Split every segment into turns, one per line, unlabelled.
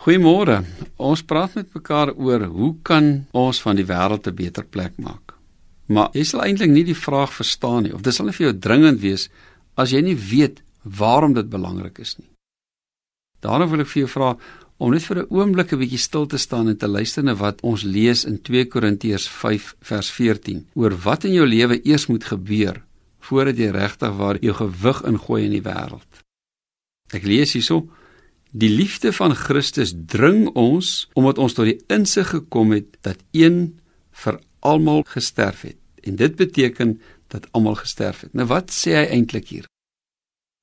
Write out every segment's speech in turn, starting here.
Goeiemôre. Ons praat met mekaar oor hoe kan ons van die wêreld 'n beter plek maak. Maar jy sal eintlik nie die vraag verstaan nie of dit sal nie vir jou dringend wees as jy nie weet waarom dit belangrik is nie. Daarom wil ek vir jou vra om net vir 'n oomblik 'n bietjie stil te staan en te luister na wat ons lees in 2 Korintiërs 5 vers 14 oor wat in jou lewe eers moet gebeur voordat jy regtig waar jou gewig ingooi in die wêreld. Ek lees hierso: Die liefde van Christus dring ons omdat ons tot die insig gekom het dat een vir almal gesterf het. En dit beteken dat almal gesterf het. Nou wat sê hy eintlik hier?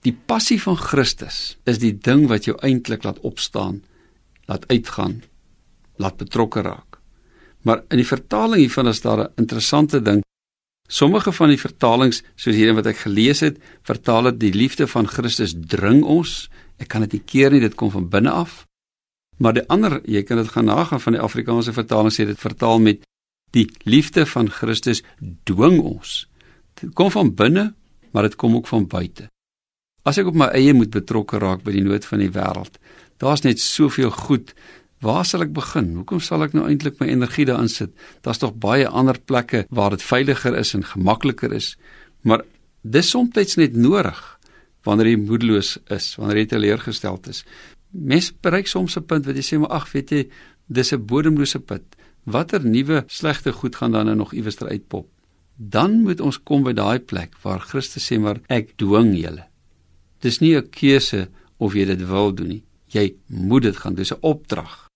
Die passie van Christus is die ding wat jou eintlik laat opstaan, laat uitgaan, laat betrokke raak. Maar in die vertaling hiervan is daar 'n interessante ding. Sommige van die vertalings, soos hierdie wat ek gelees het, vertaal dit die liefde van Christus dring ons. Ek kan dit nie keer nie, dit kom van binne af. Maar die ander, jy kan dit gaan nagaan van die Afrikaanse vertaling sê dit vertaal met die liefde van Christus dwing ons. Dit kom van binne, maar dit kom ook van buite. As ek op my eie moet betrokke raak by die nood van die wêreld, daar's net soveel goed. Waar sal ek begin? Hoekom sal ek nou eintlik my energie daarin sit? Daar's tog baie ander plekke waar dit veiliger is en gemakliker is. Maar dis soms net nodig wanneer jy moedeloos is, wanneer jy teleurgesteld is. Mens bereik soms 'n punt wat jy sê maar ag, weet jy, dis 'n bodemlose put. Watter nuwe slegte goed gaan dan nou nog iewers uitpop? Dan moet ons kom by daai plek waar Christus sê maar ek dwing julle. Dis nie 'n keuse of jy dit wil doen nie. Jy moet dit gaan, dis 'n opdrag.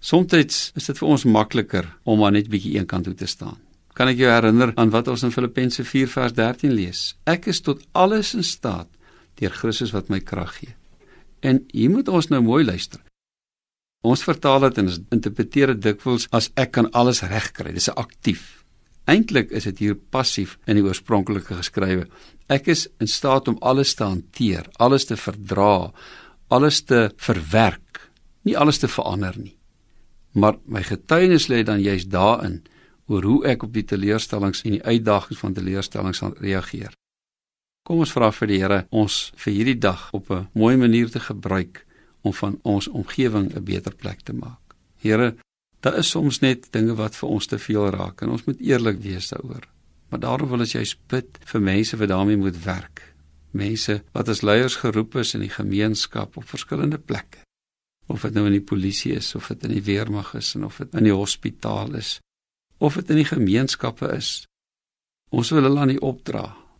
Soms is dit vir ons makliker om maar net bietjie eenkant toe te staan. Kan ek jou herinner aan wat ons in Filippense 4 vers 13 lees? Ek is tot alles in staat deur Christus wat my krag gee. En hier moet ons nou mooi luister. Ons vertaal dit en ons interpreteer dit dikwels as ek kan alles regkry. Dis 'n aktief. Eintlik is dit hier passief in die oorspronklike geskrywe. Ek is in staat om alles te hanteer, alles te verdra, alles te verwerk, nie alles te verander nie. Maar my getuienis lê dan juist daarin oor hoe ek op die teleurstellings en die uitdagings van teleurstellings reageer. Kom ons vra vir die Here ons vir hierdie dag op 'n mooi manier te gebruik om van ons omgewing 'n beter plek te maak. Here, daar is soms net dinge wat vir ons te veel raak en ons moet eerlik wees daaroor. Maar daarom wil ons juist bid vir mense wat daarmee moet werk. Mense wat as leiers geroep is in die gemeenskap op verskillende plekke. Of dit nou in die polisie is of dit in die weermag is en of dit in die hospitaal is of dit in die gemeenskappe is. Ons wil hulle aan U opdra